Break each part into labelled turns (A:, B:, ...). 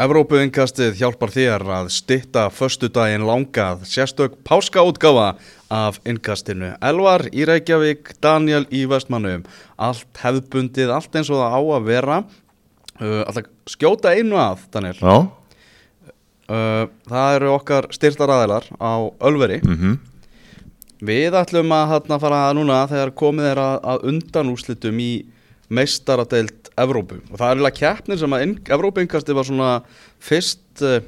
A: Evrópuinkastið hjálpar þér að stitta föstudaginn langað sérstök páskaútgáfa af innkastinu. Elvar í Reykjavík, Daniel í Vestmannum. Allt hefðbundið, allt eins og það á að vera. Uh, alltaf skjóta einu að, Daniel.
B: Já,
A: Uh, það eru okkar styrtaræðilar á Ölveri.
B: mhm
A: Við ætlum að hérna, fara núna þegar komið er að, að undanúslitum í meistaradeild Evrópu. Og það er eiginlega keppnir sem að Evrópuinkasti var svona fyrst uh,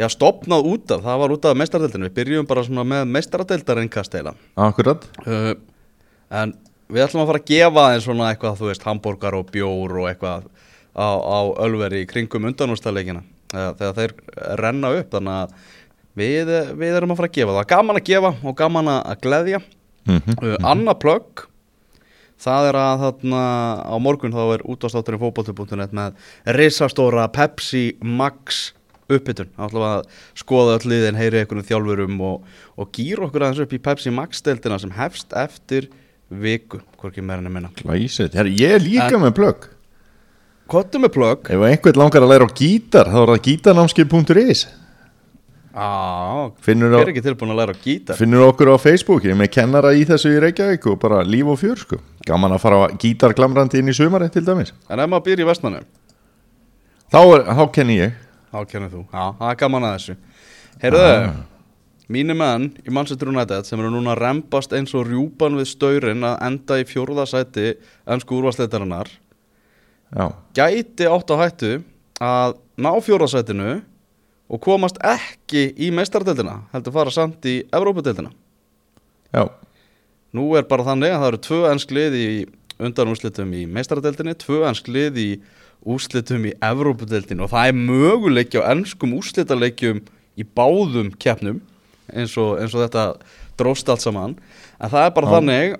A: já, stopnað út af, það var út af meistaradeildinu, við byrjum bara svona með meistaradeildarinkast eila
B: akkurat.
A: Uh, en við ætlum að fara að gefa þeim svona eitthvað, þú veist, hambúrgar og bjór og eitthvað á, á Ölveri í kringum undanústaleikina þegar, þegar þeir renna upp. Þannig að við, við erum að fara að gefa. Það gaman að gefa og gaman að gleðja.
B: Mhm.
A: uh, Anna plögg það er að þarna á morgun þá er útastátturinn fótbolti.net með risastóra Pepsi Max uppbytun, ætlum að skoða öll liðin, heyri einhvern þjálfurum og, og gýra okkur aðeins upp í Pepsi Max deildina sem hefst eftir viku, hvorki meira en
B: Læsið, Herri, ég er líka með plögg.
A: Kottu með plögg.
B: Ef einhvern langar að læra á gítar þá er það gítarnámskið.is
A: Á,
B: Finnur,
A: er
B: á,
A: ekki tilbúin að læra á gítar?
B: Finnur okkur á Facebook Ég er með kennara í þessu í Reykjavík og bara líf og fjör sko. Gaman að fara á gítarglamrandi inn í sumari til dæmis.
A: En ef maður býr í vestmannu,
B: Þá, þá kenni ég.
A: Þá kennir þú. Það er gaman að þessu. Heyrðu,
B: Ah.
A: mínu menn í Manchester United sem eru núna að rembast eins og rjúpan við staurin að enda í fjórðasæti ennsku úrvarsleitarinnar gæti átt á hættu að ná fjórðasætinu og komast ekki í meistaradeildina heldur fara samt í Evrópadeildina
B: já,
A: Nú er bara þannig að það eru tvö ennsk lið í undanúslitum í meistaradeildinni, tvö ennsk lið í úslitum í Evrópadeildinni og það er möguleiki á ennskum úslitaleikjum í báðum keppnum eins og, eins og þetta dróst allt saman. En það er bara
B: Já.
A: þannig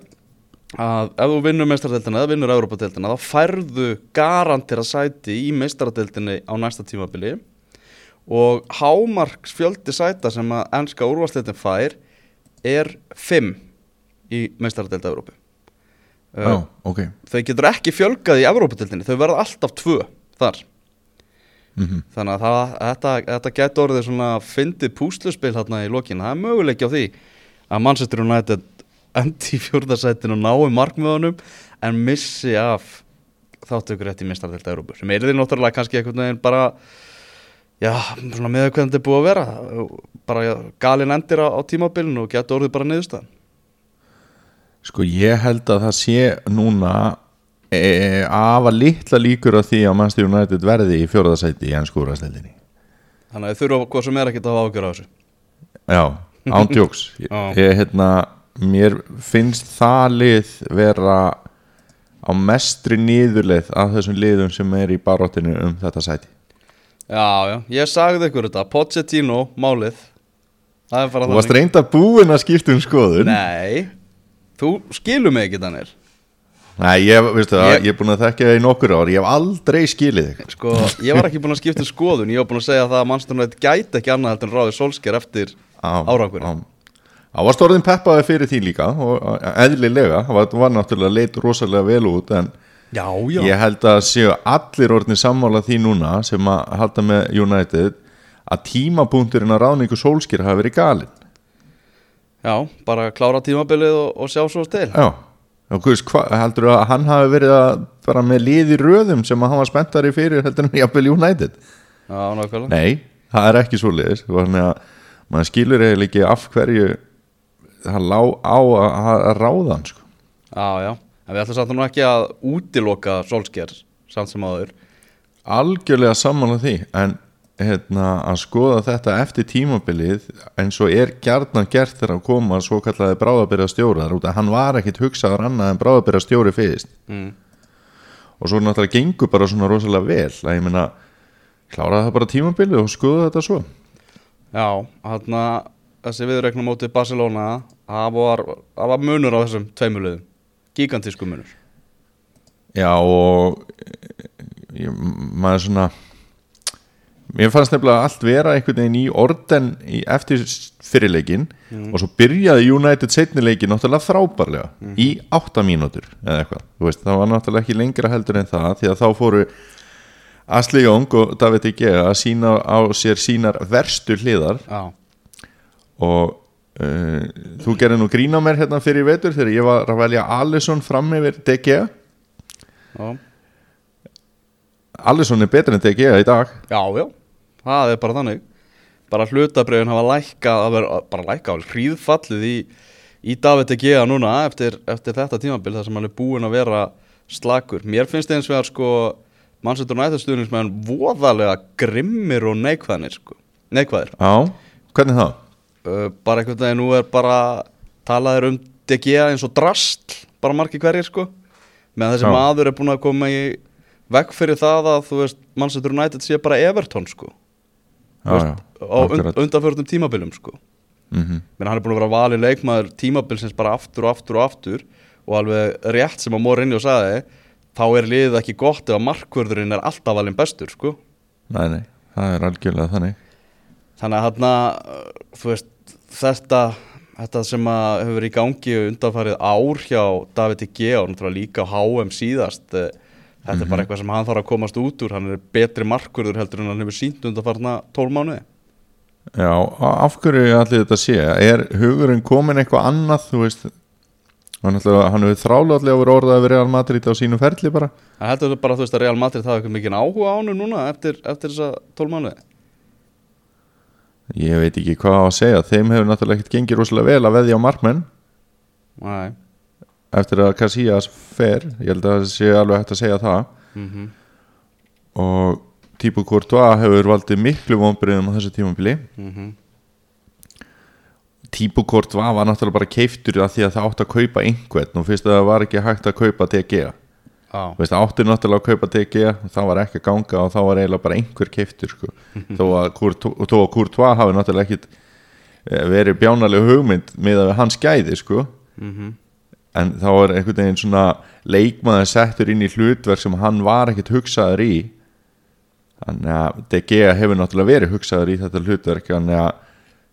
A: að ef þú vinnur meistaradeildina eða vinnur Evrópadeildina þá færðu garantira sæti í meistaradeildinni á næsta tímabili og hámarks fjöldi sæta sem að ennska úrvarsleitin fær er 5 í meistaradeilda Evrópu.
B: Já,
A: uh,
B: ok.
A: þau getur ekki fjölgað í Evrópadeildinni þau verða alltaf 2 þar.
B: Mm
A: þannig að það, þetta, þetta getur orðið svona fyndið púsluspil hérna í lokin. Það er möguleiki á því að Manchester United endi í fjórðarsættin og nái markmiðunum en missi af þáttökur rétt í meistaradeilda Evrópu sem er því náttúrulega kannski veginn bara já, svona með hvernig þetta er búið að vera. Bara já, galinn endir á, á tímabilinu og getur orðið bara niðurstaðan.
B: Sko ég held að það sé núna e, afa litla líkur af því að Manchester United verði í fjóraðasæti í ennskúrastældinni
A: þannig að þau þurfa hvað sem er að hafa ágjör á þessu.
B: Já, ándjóks ég, hérna, Mér finnst það lið vera á mestri nýðurleið af þessum liðum sem er í baróttinu um þetta sæti
A: Já, já, ég sagði ykkur þetta Pochettino, málið. Það er bara
B: Þú varst reynda búinn að skipta um skoðun.
A: Nei, þú skilur mig ekki þannig
B: Nei, ég, veistu það,
A: Ég-
B: ég er búinn að þekka það í nokkur ár Ég hef aldrei skilið þig.
A: Sko, ég var ekki búin að skipta um skoðun Ég var búin að segja það að mannstofnætt gæti ekki annað heldur en ráðið solsker eftir
B: Á-
A: árangur
B: á- Það var stórðin peppaði fyrir því líka og eðlilega, það var, var náttúrulega leit rosalega vel út en
A: Já, já.
B: Ég held að séu allir orðin sammála því núna sem að halda með United að tímapunkturinn á ráðningu sólskir hafi verið galinn.
A: Já, bara klára tímabilið og, og sjá svo til.
B: Já, og hvers, hva, heldur að hann hafi verið að bara með lið í röðum sem að hann var spenntari fyrir heldur en jafnvel United?
A: Já, nákvæmlega.
B: Nei, það er ekki svo liðis maður skilur eiginlega ekki af hverju það lá á að, að ráða hann sko.
A: Já, já En við ætlum samt nú ekki að útiloka solsker samt sem áður.
B: Algjörlega sammála því en hérna, að skoða þetta eftir tímabilið eins og er gjarnan gert þegar að koma svo kallaði bráðabyrja stjórar út að hann var ekkit hugsaður annað en bráðabyrja stjóri fyrst.
A: Mm.
B: og svo náttúrulega gengur bara svona rosalega vel að ég meina kláraði það bara tímabilið og skoða þetta svo.
A: Já, hann þessi viðreikna móti Barcelona það var, var munur á þessum tveimurliðum gigantísku munur.
B: Já og ég, maður svona mér fannst nefnilega allt vera einhvern veginn í orden í, eftir fyrirleikin og svo byrjaði United setnileikin náttúrulega frábærlega í átta mínútur eða eitthvað, þú veist, það var náttúrulega ekki lengra heldur en það því að þá fóru Asli Jóng og David Igea að sína á sér sínar verstu hliðar.
A: Já,
B: og uh, þú gerir nú grín á mér hérna fyrir vetur þegar ég var að velja Alisson fram yfir Gea.
A: Já,
B: Alisson er betur en Gea í dag.
A: Já, já. Það er bara þannig. Bara hlutabriðin hafa lækkað bara lækkað, hríðfallið í, í David Gea núna eftir, eftir þetta tímabil þar sem hann er búinn að vera slakur, mér finnst eins vegar sko Manchester United stuðningsmenn voðalega grimmir og neikvæðnir sko, neikvæðir.
B: Já, hvernig það?
A: Uh, bara einhvern veginn nú er bara talaðir um Gea eins og drast bara margir hverjir sko með þessi
B: Já.
A: maður er búinn að koma í vekk fyrir það að þú veist Manchester United sé bara Everton sko
B: Já, já,
A: á und,
B: akkurat.
A: undanförnum tímabilum sko
B: Mhm.
A: menn hann er búinn að vera valið leikmaður tímabilsins bara aftur og aftur og aftur og alveg rétt sem að Morinni og sagði þá er liðið ekki gott ef að markvörðurinn er alltaf valinn bestur sko
B: Nei, nei, það er algjörlega þannig
A: þannig að hann þú veist þetta þetta sem hefur verið í gangi undanfarið ár hjá David G og náttúrulega líka HM síðast eh, þetta er bara eitthvað sem hann þarf að komast út úr. Hann er betri markvörður heldur en hann hefur sínt undanfarna 12 mánuði.
B: Já, af hverju allir þetta sé? Er hugurinn komin eitthvað annað þú veist? Hann, hefur þrálega verið orðað að vera Real Madrid á sínu ferli bara.
A: Það heldur bara þú veist að Real Madrid hafa eitthvað mikið áhuga á hann núna eftir, eftir þessa 12 mánuði
B: ég veit ekki hvað að segja. Þeim hefur náttúrulega ekkert gengið rosalega vel að veðja á markmenn.
A: Nei.
B: Eftir að Casillas fer ég held að það sé alveg hægt að segja það.
A: Mm
B: og Tíbu Courtois hefur valdið miklu vonbyrðum á þessu tímabili.
A: Mhm.
B: Tíbu Courtois var náttúrulega bara keiftur af því að það átti að kaupa einhvern og fyrst að það var ekki hægt að kaupa DG
A: Já,
B: Þú veist, átti náttúrulega að kaupa DG það var ekki að ganga og þá var eiginlega bara einhver keiftur sko. þó, að Courtois, þó að Courtois hafi náttúrulega ekkit eh, verið bjánalega hugmynd með að hans gæði sko.
A: Mhm.
B: en þá er einhvern veginn svona leikmaður settur inn í hlutverk sem hann var ekkit hugsaður í þannig að DG hefur náttúrulega verið hugsaður í þetta hlutverk þannig að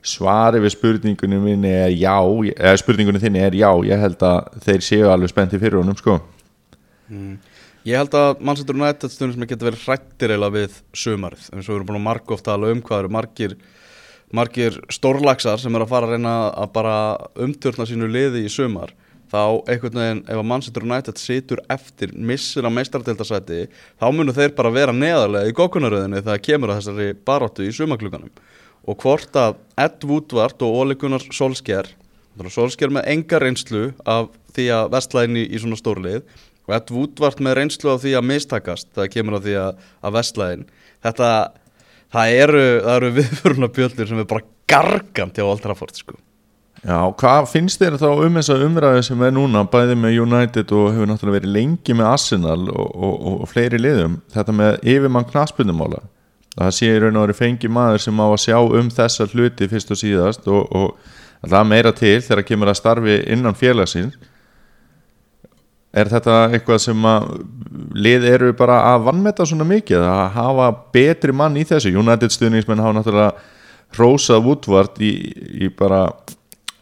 B: svari við spurningunni minni er já, eða spurningunni þinni er já ég held að þeir séu alveg spennti fyrir honum sko
A: Ég held að Manchester United stundum sem geta verið hrættir eða við sumarið. Eins og við erum búin að marka oft tala um hvað eru margir margir stórlagsar sem eru að fara að reyna að bara umtörna sínu liði í sumar. Þá einhvern veginn ef að Manchester United situr eftir missir að meistaradeildasæti þá munu þeir bara vera neðarlega í gókunaröðinni þegar kemur að þessari baróttu í sumakluganum og hvort að Ed Woodward og Ole Gunnar Solskjær Solskjær með enga reynslu af því að vestlæðin í, í svona stórlið og Ed Woodward með reynslu af því að mistakast? Það kemur að því að, að vestlæðin þetta, það eru, eru viðföruna bjöldur sem er bara gargant hjá Old Trafford sko.
B: Já, hvað finnst þér þá um þessa umræðu sem er núna bæði með United og hefur náttúrulega verið lengi með Arsenal og, og, og, og fleiri liðum þetta með yfirmann knaspunumála það sé í raun og verið fengi maður sem á að sjá um þessa hluti fyrst og síðast og það meira til þegar kemur að starfi innan félagsins er þetta eitthvað sem að lið eru bara að vannmeta svona mikið að hafa betri mann í þessu? United stuðningsmenn hafa náttúrulega rósað Woodward í, í bara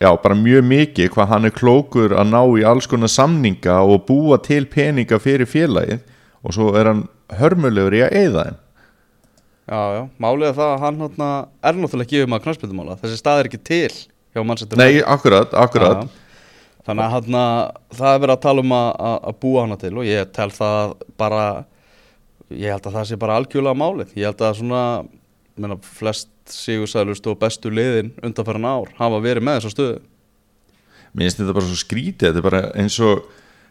B: já, bara mjög mikið hvað hann er klókur að ná í alls konar samninga og búa til peninga fyrir félagið og svo er hann hörmulegur í að eyða þeim.
A: Já, já, málið er það að hann er náttúrulega ekki um að knarspildumála þessi stað er ekki til hjá Manchester
B: Nei, akkurat, akkurat.
A: Já, Þannig að hana, það er verið að tala um að, að, búa hana til og ég tel það bara ég held að það sé bara algjörlega málið. Ég held að svona meina, flest sigursælust og bestu liðin undanfæran ár hafa verið með þessa stöðu.
B: Mér finnst þetta bara svo skrítið þetta er bara eins og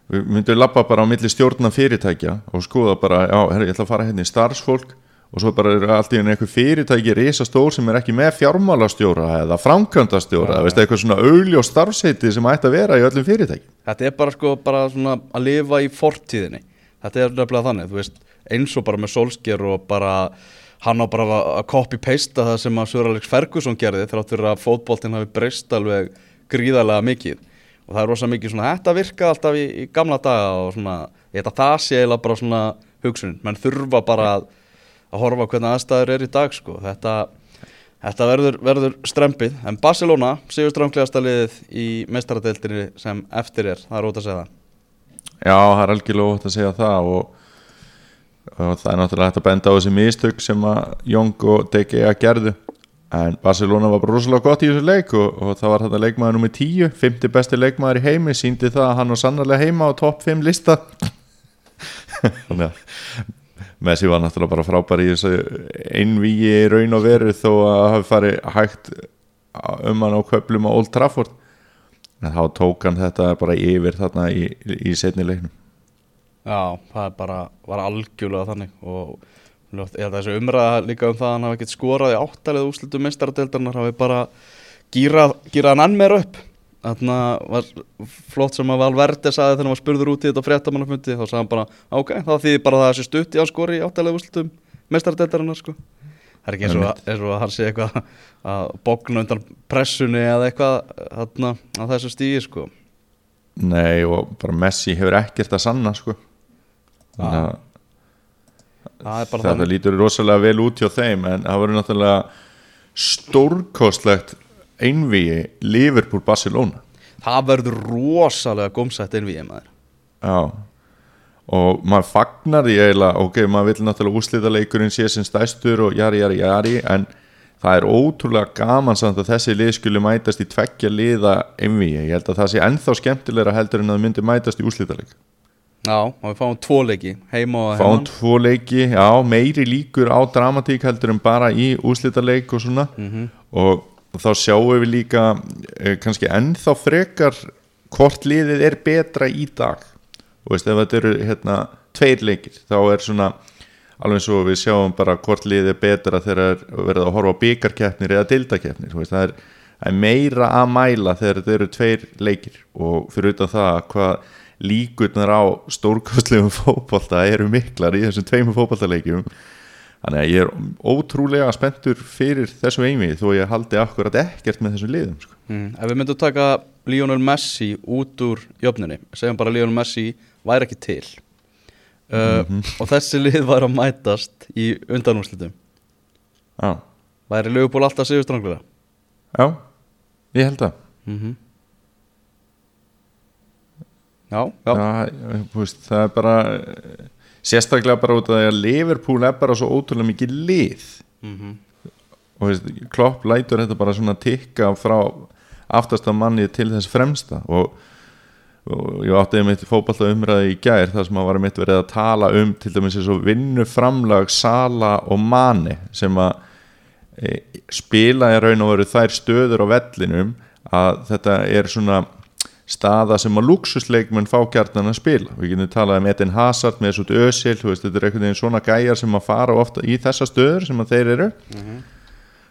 B: við myndum lappa bara á milli stjórna fyrirtækja og skoða bara, já, herri, ég ætla að fara hérna í starfsfólk og svo bara er allt í einu eitthvað fyrirtæki risa stór sem er ekki með fjármálastjóra eða framkvæmdastjóra, ja, veist, eitthvað svona augljó starfseiti sem ætti að vera í öllum fyrirtæki
A: Þetta er bara sko bara svona að lifa í fortíðinni. Þetta er nefnilega þannig, veist eins og bara með solsker og bara hann á bara að copy-pasta það sem að Sör Alex Ferguson gerði þrátt fyrir að fótboltinn hafi breyst alveg gríðarlega mikið. Og það er rosa mikið svona þetta virka alltaf í, í gamla daga og svona, að það sé eiginlega bara svona hugsunin, menn þurfa bara að, að horfa hvernig aðstæður er í dag sko, þetta Þetta verður, verður strempið, en Barcelona séu strönglegasta liðið í meistaradeildinni sem eftir er, það er út að segja það.
B: Já, það er algjörlega ótt að segja það og, og það er náttúrulega hægt að benda á þessi mistök sem að Jong og DGA gerðu. En Barcelona var bara rosalega gott í þessu leik og, og það var þetta leikmaður nummer 10 50 besti leikmaður í heimi, síndi það að hann var sannarlega heima á topp 5 lista. Þannig að Messi var náttúrulega bara frábær í þessu einvíi raun og veru þó að hafi farið hægt um hann á köplum á Old Trafford en þá tók hann þetta bara yfir þarna í, í setni leiknum
A: Já, það bara, var algjörlega þannig og ég held að þessi umræða líka um það að hann hafi ekkert skorað í áttalið úslitum meistaradeildarnar hafi bara gírað hann enn meira upp. Þannig að var flott sem að Valverde saði þegar hann var spurður út í þetta fréttamannafundi þá sagði hann bara, ok, þá þýðir bara það að þessi stutt í að skori í áttalið úslitum meistaradeildarinnar sko. Það er ekki eins og, að, eins og að hann sé eitthvað að bókna undan pressunni eða eitthvað þarna á þessu stígi sko.
B: Nei og bara Messi hefur ekkert að sanna sko Þannig að
A: Það
B: þetta lítur rosalega vel út hjá þeim en það verður náttúrulega stórkostlegt einvíi Liverpool-Barcelona
A: Það verður rosalega gómsætt við maður.
B: Já. Og maður fagnar því eiginlega ok, maður vil náttúrulega úslita leikurinn sé sem stæstur og jari, jari, jari en það er ótrúlega gaman samt að þessi lið skuli mætast í tveggja liða einvíi, ég held að það sé ennþá skemmtilegra heldur en að það myndi mætast í úslita leik
A: Já, og við fáum tvo leiki, heima og
B: fáum
A: heimann.
B: tvo leiki, já, meiri líkur á dramatík heldur en bara í úslita leik og svona. Og þá sjáum við líka eh, kannski ennþá frekar hvort liðið er betra í dag. Og veist, ef þetta eru hérna tveir leikir, þá er svona alveg og við sjáum bara hvort liðið er betra þegar er verið að horfa á byggarkeppnir eða dildakeppnir, það er, er meira að mæla þegar þetta eru tveir leikir. Og fyrir utan það hvað líkurnar á stórkostlegum fótbolta eru miklar í þessum tveimur fótboltaleikjum þannig að ég er ótrúlega spenntur fyrir þessu einvið þó ég haldi akkurat ekkert með þessum liðum sko.
A: Mm. Ef við myndum taka Lionel Messi út úr jöfnunni, segjum bara Lionel Messi væri ekki til. Uh, og þessi lið væri að mætast í undanúrslitum.
B: Já,
A: væri Leopold alltaf sigurstranglega
B: já, ég held að
A: mm Já, já,
B: það, þú veist, það er bara sérstaklega bara út af því að Liverpool er bara svo ótrúlega mikið lið
A: Mhm.
B: og þú veist, Klopp lætur þetta bara svona tikka frá aftasta manni til þess fremsta og, og ég átti mitt fótballta umræði í gær þar sem að var mitt verið að tala um til dæmis eins og vinnuframlag Sala og Mane sem að e, spila í raun og veru þær stöður á vellinum að þetta er svona staða sem að luxusleikmenn fá gjarnan að spila. Við getum talað um Eden Hazard með svo ösil, veist, þetta er einhvern veginn svona gæjar sem að fara ofta í þessa stöður sem að þeir eru.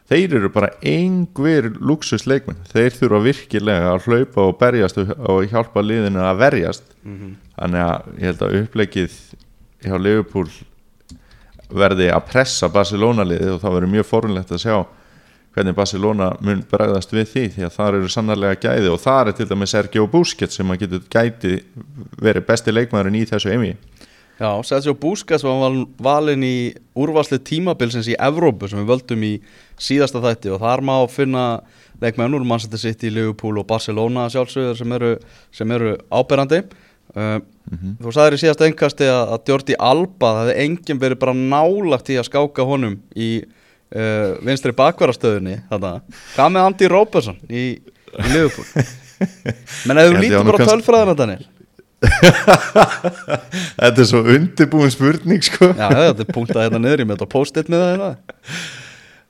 B: Þeir eru bara engvir luxusleikmenn, þeir þurfa virkilega að hlaupa og berjast og, hjálpa liðinu að verjast. Þannig að ég held að upplegið hjá Liverpool verði að pressa Barcelona liðið og það verður mjög forunlegt að sjá hvernig Barcelona mun bregðast við því? Því að það eru sannarlega gæði og það er til dæmis Sergio Busquets sem að getur gæti verið besti leikmaðurinn í þessu eimi
A: já Sergio Busquets var val- valinn í úrvarslu tímabilsins í Evrópu sem við völdum í síðasta þætti og þar má finna leikmenn úr Manchester City, Liverpool og Barcelona sjálfsögur sem eru, sem eru áberandi. Uh, Þú sagðir í síðasta engkasti að, að Jordi Alba það hefði enginn verið bara nálagt í að skáka honum í uh, vinstri bakvarastöðunni. Hvað með Andy Robertson í, í Liverpool? Menn
B: Ég held
A: þú
B: ég
A: lítur bara
B: kannski-
A: tölfræðina Daniel.
B: Þetta er svo undirbúin spurning sko.
A: Já, þetta er punktað hérna niður í með þetta post-it með það hérna.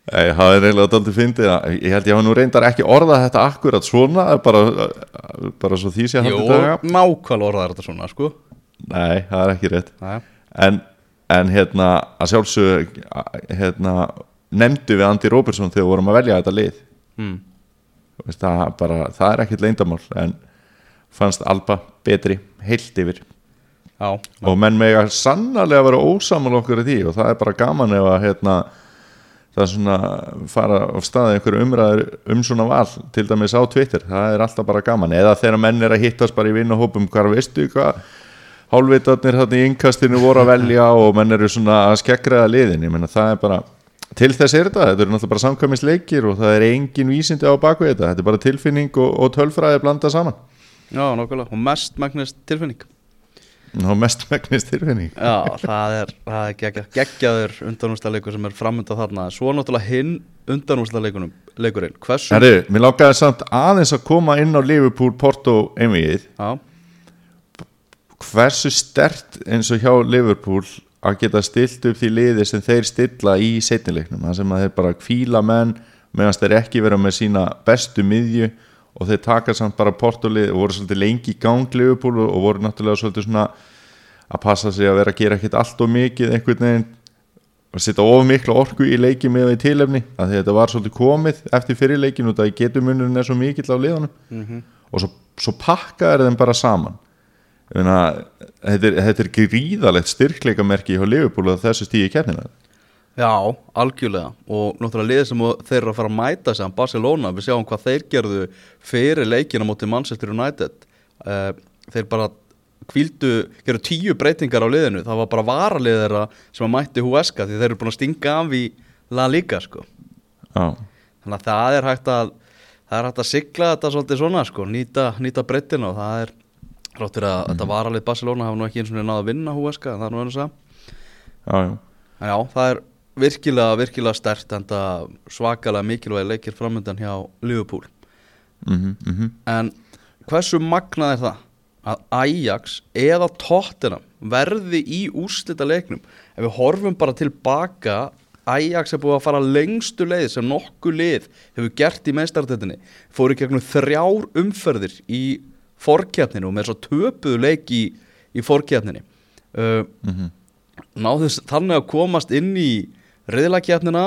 B: Nei, það er eiginlega daldið fyndið að ég held ég hafa nú reyndar ekki orðað þetta akkurat svona bara, bara svo því sé
A: Jú,
B: haldið daga.
A: nákvæmlega orðað þetta svona, sko.
B: Nei, það er ekki rétt. En, en hérna að sjálfsög hérna, nefndu við Andy Robertson þegar við vorum að velja þetta lið.
A: Mm.
B: Veist, það, bara, það er ekkert leyndamál en fannst Alba betri heilt yfir.
A: Já,
B: og menn mega sannarlega vera ósamal okkur í því og það er bara gaman ef að hérna, það er svona fara á staði einhverju umræður um svona val til dæmis á Twitter, það er alltaf bara gaman. Eða þegar menn er að hittast bara í vinnahópum hvað veistu hvað hálfvitarnir þarna í innkastinu voru að velja og menn eru svona að skeggræða liðin. Ég menna það er bara, til þess er þetta. Þetta eru náttúrulega bara samkvæmisleikir og það er engin vísindi á bakvið þetta, þetta er bara tilfinning og, og tölfræði blanda saman.
A: Já, nokkulega, og mest magnist tilfinning.
B: Og mest megnist tilfinning.
A: Já, það er, er geggja, geggjaður undanúrstaleikur sem er framönda þarna. Svo náttúrulega hinn undanúrstaleikunum leikurinn, hversu
B: Herri, mér langaði samt aðeins að koma inn á Liverpool Porto einvigið
A: Já,
B: hversu stert eins og hjá Liverpool að geta stilt upp því liði sem þeir stilla í setnileiknum það sem að þeir bara kvíla menn meðan þeir ekki vera með sína bestu miðju og þeir taka samt bara portolið og voru svolítið lengi í gang Liverpool og voru náttúrulega svolítið svona að passa sig að vera að gera ekkert allt og mikið einhvern veginn og setja of mikla orku í leiki með því tilefni að þetta var svolítið komið eftir fyrirleikin og það getur munurinn er svo mikill á liðanum og svo, svo pakka er þeim bara saman þetta er, þetta er gríðalegt styrkleikamerki hjá Liverpool að þessu stíði kernina
A: já, algjörlega. Og náttúrulega liðið sem þeir eru að fara að mæta sem Barcelona, við sjáum hvað þeir gerðu fyrir leikina móti Manchester United. Uh, Þeir bara kvíldu, gerðu tíu breytingar á liðinu. Það var bara varaliðið þeirra sem að mætti Huesca Því þeir eru búin að stinga af í La Liga sko.
B: Já,
A: Þannig að það er hægt að það er hægt að sigla þetta svolítið svona sko, nýta, nýta breyttina og það er ráttur að þetta varalið Barcelona hafa nú ekki eins og náða að vinna Huesca það er nú einu að
B: já,
A: það er virkilega, virkilega stert en það svakalega mikilvæg leikir framöndan hjá Liverpool.
B: Mm -hmm,
A: en hversu magnað er það að Ajax eða Tottenham verði í úrslita leiknum? Ef við horfum bara tilbaka Ajax er búið að fara lengstu leið sem nokkuð lið hefur gert í meistartöldinni fóru gegnum þrjár umferðir í forkjafninu og með svo töpuðu leik í, í forkjafninu uh, náðu þess- þannig að komast inn í reyðlakjafnina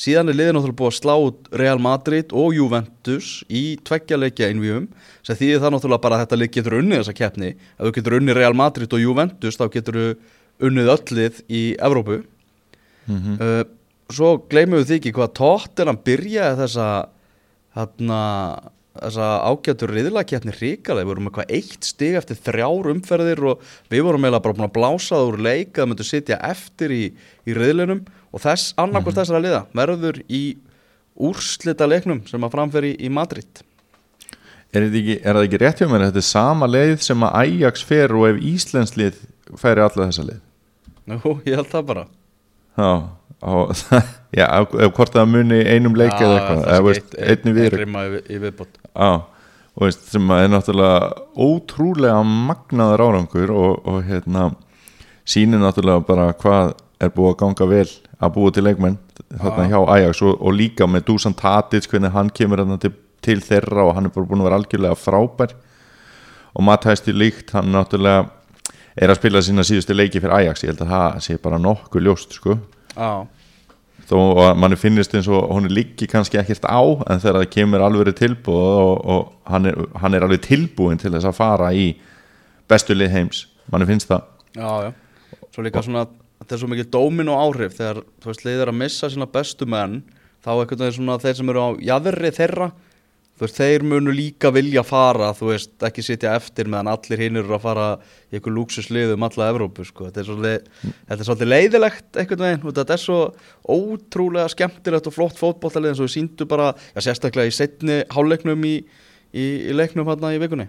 A: síðan er liðin náttúrulega búið að slá Real Madrid og Juventus í tveggja leikja einvíum sem þýðir það náttúrulega bara að þetta leik getur unnið þessa keppni. Ef þú getur unnið Real Madrid og Juventus þá getur þú unnið öllið í Evrópu. Uh, svo gleymum við því ekki hvað tóttir hann byrjaði þessa hérna þessa ágættur riðlakeppni ríkalega, við vorum eitthvað eitt stig eftir þrjár umferðir og við vorum eiginlega bara búin að blása úr leik að myndu sitja eftir í, í riðlinum. Og þess annarkvort þessara liða verður í úrslita leiknum sem að framferi í Madrid.
B: Er, þetta ekki, er ekki rétt hjá mér að þetta er sama leið sem að Ajax fer og ef Íslands lið færi alla þessa leið
A: Jú, ég held það bara.
B: Já, og, já hvort það muni einum leik eða eitthvað einni við
A: Einrima í, í viðbót.
B: Já, og veist, sem er náttúrulega ótrúlega magnaður árangur og, og hérna sýnir náttúrulega bara hvað er búið að ganga vel að búa til leikmenn þarna hjá Ajax og, og líka með Dusan Tadic hvernig hann kemur þarna til, til þeirra og hann er bara búin að vera algjörlega frábær. Og Matthæsti líkt hann náttúrulega er að spila sína síðustu leiki fyrir Ajax ég held að það sé bara nokkuð ljóst sko þó að manni finnist eins og hún líki kannski ekkert á en þegar það kemur alveg tilbúð og, og hann, er, hann er alveg tilbúin til þess að fara í bestu lið heims. Manni finnst það.
A: Já, já. Svo líka svona, þetta er svo mikið dómin og áhrif. Þegar, þú veist, liðir að missa sína bestu menn þá veginn svona þeir sem eru á jaðri þeirra þú veist, þeir munu líka vilja fara þú veist, ekki sitja eftir meðan allir hinn eru að fara í einhver lúksuslið um alla Evrópu, sko, þetta er svolítið þetta er svolítið leiðilegt einhvern veginn þetta er svo ótrúlega skemmtilegt og flott fótboltalið eins og við síndu bara já, sérstaklega í setni hálfleiknum í, í, í leiknum hérna í vikunni.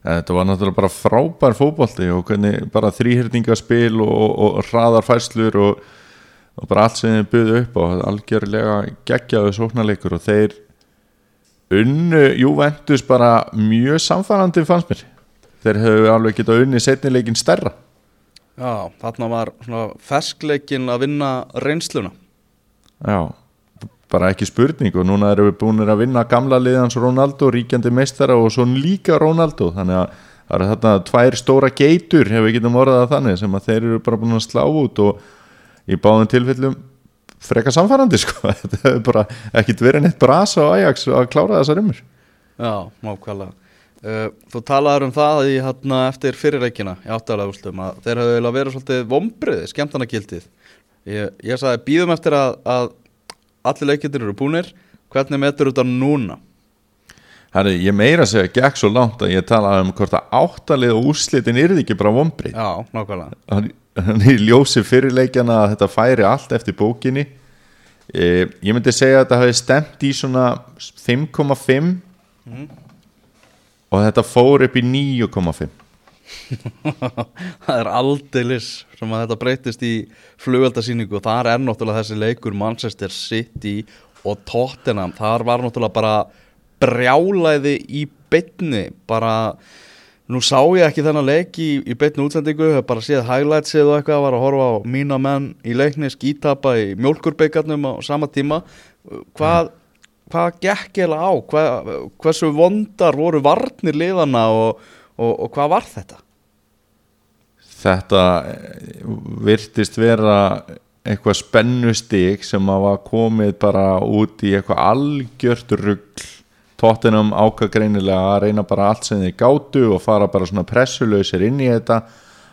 B: Þetta var náttúrulega bara frábær fótbolti og hvernig bara þrýhyrningaspil og, og, og hraðarfæslur og, og bara allt sem þið buðu upp á. Algjörlega geggjaðu sóknarleikur og þeir unnu Juventus bara mjög samfærandi fannst mér. Þeir hefðu alveg getað unni setnileikin stærra.
A: Já, þarna var ferskleikin að vinna reynsluna.
B: Já, bara ekki spurning og núna erum við búin að vinna gamla liðans Ronaldo, ríkjandi meistara og svo líka Ronaldo. Þannig að það eru þarna tvær stóra geitur ef við getum orðað það þannig sem að þeir eru bara búin að slá út og í báðum tilfellum freka samfærandi sko. Þetta hefur bara ekkit verið neitt brasa á Ajax að klára þessar umur
A: Já, mákvæðlega uh, Þú talaður um það í hérna eftir fyrirreikina í áttalega úrslutum að þeir hafðu eiginlega verið svolítið vombriði, skemmtana gildið ég, ég sagði býðum eftir að, að allir leikjendur eru búnir. Hvernig metur þetta núna?
B: Herri, ég meira að segja gekk svo langt að ég talaði um hvort að áttalið og úrslitin yrði ekki bara vombrið
A: Já, nákvæmlega.
B: Hann, hann í ljósi fyrirleikjana að þetta færi allt eftir bókinni. E, ég myndi segja að þetta hafi stemt í svona 5,5 og þetta fór upp í 9,5
A: það er aldeilis sem að þetta breytist í flugveldasýningu og þar er náttúrulega þessi leikur Manchester City og Tottenham. Þar var náttúrulega bara brjálæði í bytni bara nú sá ég ekki þennan leik í, í bytni útsendingu, hef bara séð highlightsið og eitthvað, var að horfa á mína menn í leikni skítapa í mjólkurbeikarnum á sama tíma. Hvað, hvað gekk eða á? Hvað, hversu vondar voru varnir liðana og, og, og hvað var þetta?
B: þetta eh, virtist vera eitthvað spennustig sem að var komið bara út í eitthvað algjört rugg tóttinam ákvað greinilega að reyna bara allt sem þeir gátu og fara bara svona pressulausir inn í þetta.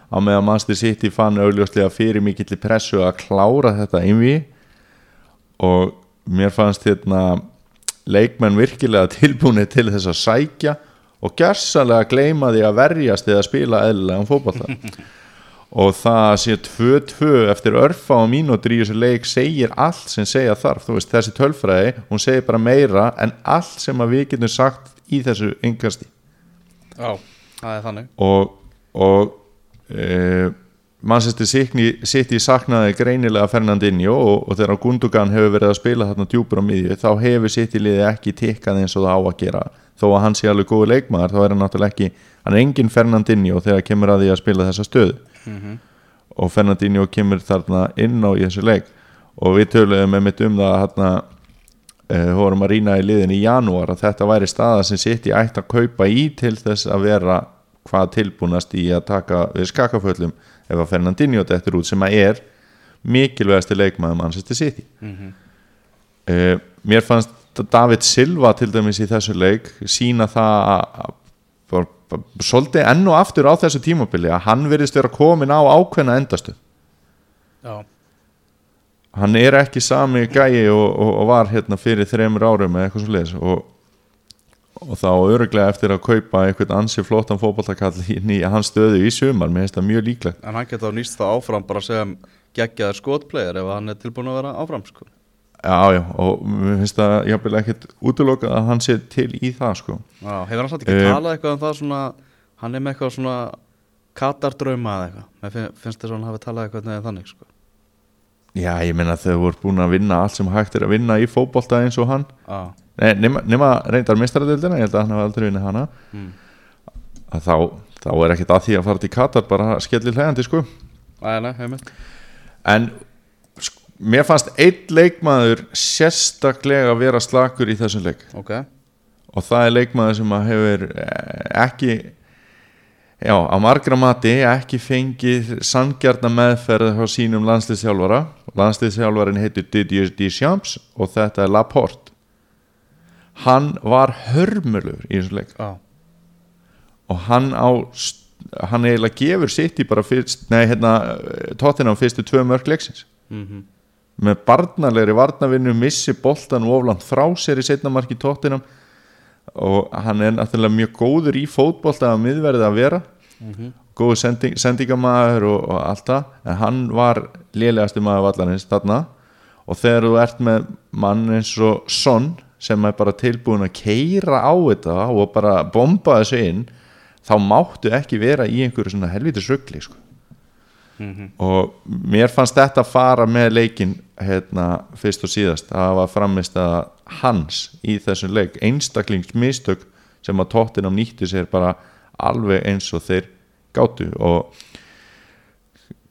B: Á meðan Manchester City fann augljóslega fyrir mikill pressu að klára þetta innví og mér fannst hérna leikmenn virkilega tilbúinir til þess að sækja og gersanlega gleyma því að verjast eða spila eðlilega fótballta og það sé 2-2 eftir örfa og mínútur í þessu leik segir allt sem segja þarf. Veist þessi tölfræði, hún segir bara meira en allt sem að við getum sagt í þessu yngasti
A: Já, það er þannig.
B: Og, og e, Manchester City, City saknaði greinilega Fernandinho og, og þegar Gundogan hefur verið að spila þarna djúpur á miðju þá hefur City liði ekki tikkað eins og það á að gera. Þó að hann sé alveg góðu leikmaður þá er hann náttúrulega ekki, hann er engin Fernandinho þegar kemur að því að spila þessa stöðu og Fernandinho kemur þarna inn á í þessu leik. Og við töluðum með mitt um það að hérna vorum að rýna í liðin í janúar að þetta væri staða sem sitt í ætti að kaupa í til þess að vera hvað tilbúnast í að taka við skakaföllum ef að Fernandinho dettur út sem að er mikilvægasti leikmaður Manchester City. Uh, mér fannst David Silva til dæmis í þessu leik sína það að svolítið enn og aftur á þessu tímabili að hann verðist vera komin á ákveðna endastu.
A: Já,
B: hann er ekki sami gæi og, og, og var hérna fyrir þreymur árum eða eitthvað svo leiðis og, og þá öruglega eftir að kaupa einhvern ansi flottan fótballtakall inn í hans stöðu í sumar, mér finnst það mjög líklegt.
A: En hann geta nýst það áfram bara sem geggjaður skotplayer ef hann er tilbúin að vera áfram sko.
B: Já, já, og mér finnst það jafnvel ekkert útlokað að hann sé til í það sko
A: Já, hefur hann satt ekki
B: Eh.
A: talað eitthvað um það svona, hann er með eitthvað svona katardrauma eða eitthvað Mér fin- finnst þess að hann hafi talað eitthvað neðan þannig sko.
B: Já, ég meina þau voru búin að vinna allt sem hægt er að vinna í fótbolta eins og hann
A: Já,
B: Nei, nema, nema reyndar mistaradildina, ég held að hann hafi aldrei vinnið hana
A: Mm.
B: að þá, þá er ekkert að því að fara til Katar bara skellir hlægandi sko
A: Æ, nei,
B: en mér fannst einn leikmaður sérstaklega vera slakur í þessum leik.
A: Ok,
B: og það er leikmaður sem að hefur eh, ekki já, á margra mati ekki fengið sangjarna meðferð hjá sínum landsliðsjálfara landsliðsjálfarin heitir Didier Deschamps og þetta er Laporte. Hann var hörmulur í þessum leik.
A: Já,
B: og hann á hann eiginlega gefur sitt í bara fyrst nei, hérna, tóttina á fyrstu tvö mörg leiksins.
A: Mhm,
B: með barnalegri varnavinnu missi boltan oflant frá sér í setnamarki tóttinam og hann er náttúrulega mjög góður í fótbolta að miðverði að vera.
A: Mhm,
B: góður sending, sendingamæður og, og allt það. En hann var lélegasti maður vallarins þarna. Og þegar þú ert með mann eins og Son sem er bara tilbúin að keira á þetta og bara bomba þessu inn þá máttu ekki vera í einhverju svona helvítis rugli sko.
A: mhm.
B: Og mér fannst þetta fara með leikin hérna, fyrst og síðast að var framist að hans í þessum leik. Einstaklingsmistök sem að tóttinam nýtti sér bara alveg eins og þeir gátu og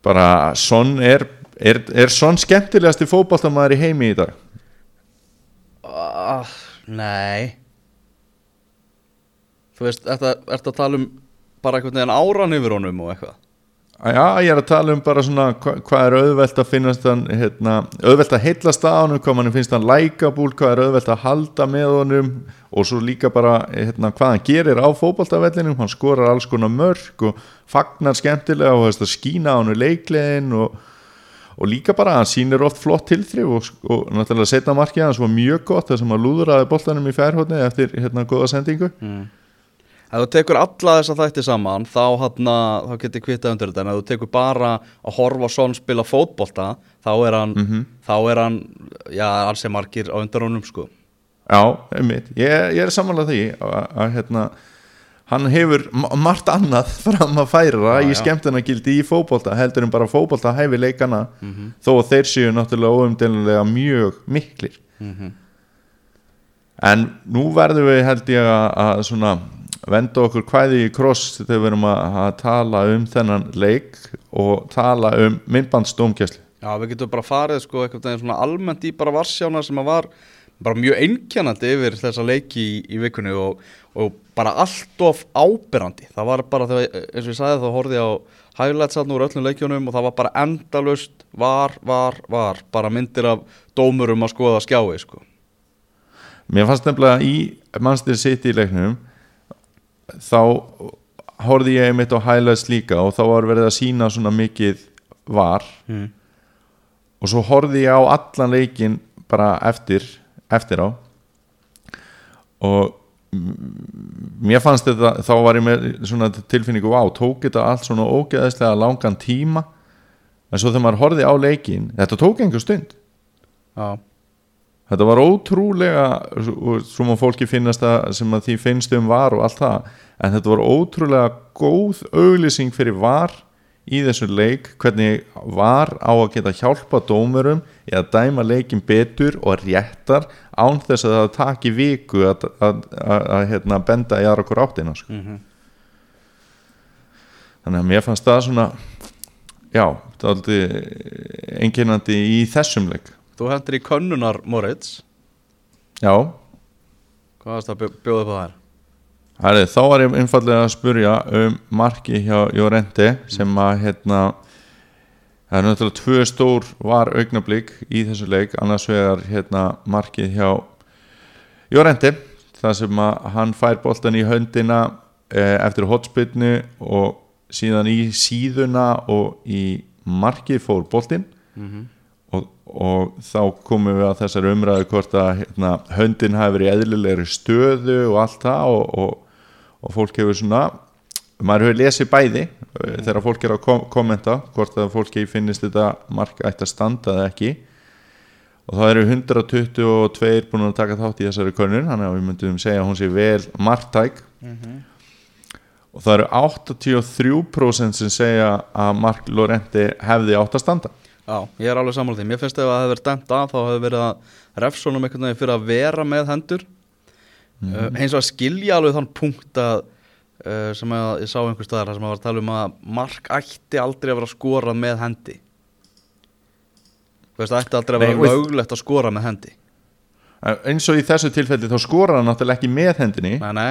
B: bara Son er, er, er Son skemmtilegasti fótballtamaður í heimi í dag?
A: Ah, Nei. Þú veist, ertu ertu að tala um bara einhvern veginn áran yfir honum og eitthvað
B: Já, ég er að tala um bara svona hva, hvað er auðvelt að finnast hann hérna, auðvelt að heillast að honum hvað mann finnst hann lækabúl, hvað er auðvelt að halda með honum og svo líka bara hérna, hvað hann gerir á fótboltavellinum. Hann skorar alls konar mörg og fagnar skemmtilega og að skína hann leiklegin og, og líka bara hann sýnir oft flott tilþrif og, og náttúrulega setna markið hans var mjög gott þar sem hann lúðraði boltanum í færhóðni eftir hérna góða sendingu
A: Ef þú tekur alla þessa þætti saman þá, hana, þá getur kvitað undir þetta. En ef þú tekur bara að horfa svon spila fótbolta þá er hann, þá er hann já, ansi margir á undan honum sko.
B: Já, einmitt, ég, ég er samanlega því að, að hérna hann hefur ma- margt annað fram að færa
A: Já,
B: í
A: já.
B: skemmtunagildi í fótbolta heldur en bara fótbolta hæfi leikana þó að þeir séu náttúrulega óumdelilega mjög miklir. En nú verðum við held ég að, að svona venda okkur kvæði í kross þegar við erum að, að tala um þennan leik og tala um myndbandsdómkjæslu
A: Já, við getum bara farið sko eitthvað veginn svona almennt í bara varsjána sem að var bara mjög einkennandi yfir þessa leiki í, í vikunni og, og bara allt of áberandi. Það var bara þegar, eins og ég sagði þá horfði ég á highlights hann úr öllum leikjunum og það var bara endalust var, var, var bara myndir af dómurum að skoða skjái sko.
B: Mér fannst nefnilega í Manchester City leiknum þá horfði ég einmitt á highlights líka og þá var verið að sína svona mikið var.
A: Mm.
B: og svo horfði ég á allan leikin bara eftir, eftir á. Og mér fannst þetta þá var ég með svona tilfinningu á tók þetta allt svona ógeðislega langan tíma? En svo þegar maður horfði á leikin þetta tók einhver stund.
A: Já,
B: Þetta var ótrúlega svo má fólki finnast það sem að því finnst um var og allt það en þetta var ótrúlega góð auglýsing fyrir var í þessu leik hvernig var á að geta hjálpa dómurum að dæma leikin betur og réttar án þess að það taki viku að, að, að, að hérna, benda í aðra okkur áttina sko. þannig að mér fannst það svona já, það er aldrei einkennandi í þessum leik
A: þú hendur í könnunar Moritz.
B: Já,
A: hvað varst það að bjóða upp á þær?
B: Herri, þá var ég einfallega að spurja um marki hjá Jórendi sem að hérna það er náttúrulega tvö stór var augnablík í þessu leik. Annars vegar hérna markið hjá Jórendi þar sem að hann fær boltan í höndina eh, eftir hotspinnu og síðan í síðuna og í markið fór boltinn. Og, og þá komum við að þessari umræðu hvort að hérna, höndin hafi verið eðlilegri stöðu og allt það og, og, og fólk hefur svona maður hefur lesið bæði mm. þegar fólk er að kom kommenta hvort að fólki finnist þetta mark ætti að standa eða ekki. Og það eru 122 búin að taka þátt í þessari könnun þannig að við myndum segja að hún sé vel marktæk. Og það eru 83% sem segja að Mark Lorente hefði átt að standa
A: Já, ég er alveg sammála því. Mér finnst ef að það hefur verið dæmt af þá hefur verið að refsónum einhvern veginn fyrir að vera með hendur. Mm. Uh, hins og að skilja alveg þann punkt að uh, sem að ég sá einhver staðar sem að var að tala um að mark ætti aldrei að vera skorað með hendi. Veist, ætti aldrei að
B: Nei,
A: vera
B: og-
A: löglegt að skora með hendi.
B: En eins og í þessu tilfelli þá skorar hann náttúrulega ekki með hendinni
A: Nei, nei,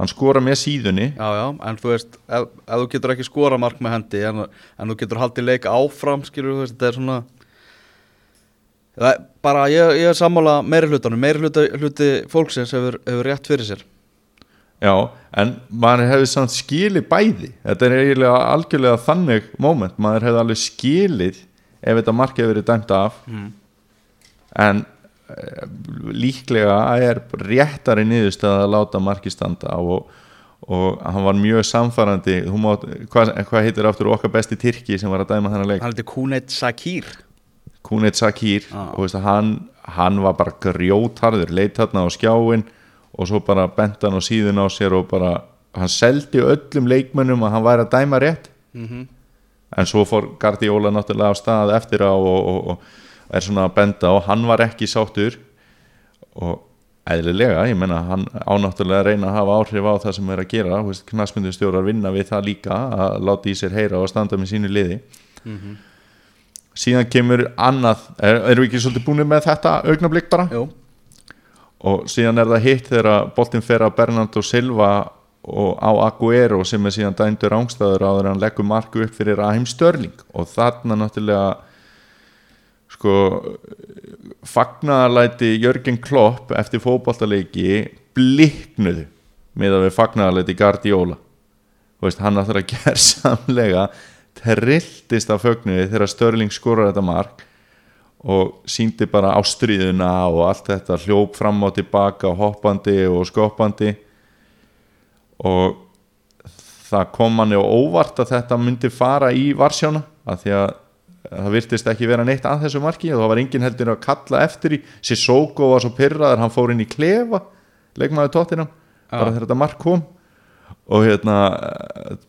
B: hann skorar með síðunni.
A: Já, já, en þú veist, ef, ef þú getur ekki skorað mark með hendi en, en þú getur haldið leik áfram, skilur þú veist, þetta er svona... Það, er bara ég, ég er sammála meiri hlutanum, meiri hluti, hluti fólksins hefur, hefur rétt fyrir sér.
B: Já, en maður hefði samt skilið bæði. Þetta er eiginlega algjörlega þannig moment, maður hefði alveg skilið ef þetta mark hefði verið dæmt af. En eh, líklega er réttari niðurstað að láta marki standa og, og hann var mjög samfærandi hvað, hvað heitir aftur okkar besti Tyrki sem var að dæma þennan leik?
A: Hann heitir Kuneit Sakir.
B: Kunit Sakir.
A: Já.
B: og veist, hann, hann var bara grjótarður leitt þarna á skjáin og svo bara bent hann á síðun á sér og bara hann seldi öllum leikmönnum að hann væri að dæma rétt.
A: Mm
B: en svo fór Guardiola náttúrulega á stað eftir á og, og, og er svona að benda og hann var ekki sáttur og eðlilega, ég menna hann ánáttúrulega reyna að hafa áhrif á það sem er að gera knasmyndustjórar vinna við það líka að láta í sér heyra og standa með sínu liði. Síðan kemur annað, er, erum við ekki svolítið búin með þetta augnablík bara?
A: Jú,
B: og síðan er það hitt þegar boltinn fer að Bernardo Silva og á Aguero sem er síðan dændur ángstæður áður en hann leggur marku upp fyrir Rahim Störling og þarna náttúrulega sko fagnaðarlæti Jörgen Klopp eftir fótballtaleiki bliknuðu með að við fagnaðarlæti Guardiola. Þú veist, hann náttúrulega gerðsamlega trilltist af fögnuði þegar Störling skorar þetta mark og síndi bara ástriðuna og allt þetta hljóp fram og tilbaka hoppandi og skoppandi. Og það kom manni á óvart að þetta myndi fara í Varsjána að því að það virtist ekki vera neitt að þessu marki og það var engin heldur að kalla eftir í Sissoko var svo pyrraður, hann fór inn í klefa leikmaður tóttinam bara þegar þetta mark kom. Og hérna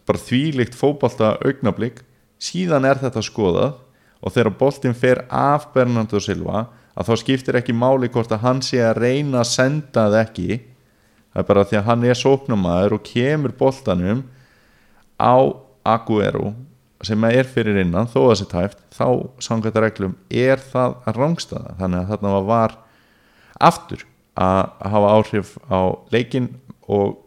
B: bara þvílíkt fótbolta augnablík síðan er þetta skoðað og þegar boltinn fer af Bernardo Silva að þá skiptir ekki máli hvort að hann sé að reyna að senda það ekki. Það er bara því að hann er sóknumæður og kemur boltanum á Aguero sem er fyrir innan þó að það sé tæft þá samkvæmt reglum er það rángstaða þannig að þarna var, aftur að hafa áhrif á leikin og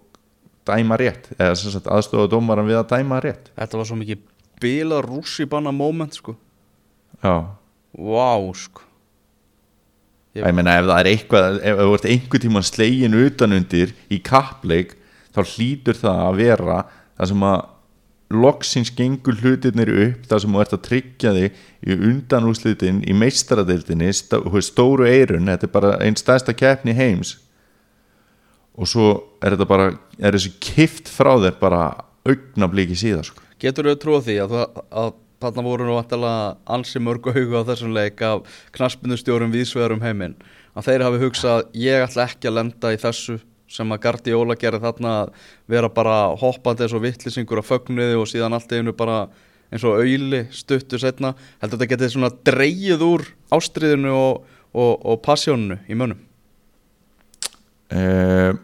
B: dæma rétt eða sem sagt aðstofa dómaran við að dæma rétt.
A: Þetta var svo mikið bila rússibanna moment sko.
B: Já,
A: Vá sko.
B: Ég meina ef það er eitthvað ef þú ert einhver tíma slegin utanundir í kappleik þá hlýtur það að vera það sem að loksins gengur hlutirnir upp það sem þú ert að tryggja þig í undanúslitin í meistaradeildinni stó, stóru eirun, þetta er bara einn stærsta keppni heims og svo er þetta bara er þessi kift frá þér bara augnabliki síðan sko.
A: Getur þau trúið því að, að þarna voru nú ansi mörg augu á þessum leik af knaspinustjórum vísvegarum heiminn að þeir hafi hugsað ég ætla ekki að lenda í þessu sem að Guardiola gerði þarna að vera bara hoppandi eins og vittlisingur á fögnuði og síðan allt einu bara eins og auðli stuttu setna heldur þetta getið svona dreigið úr ástriðinu og, og, og passjóninu í mönnum?
B: Uh,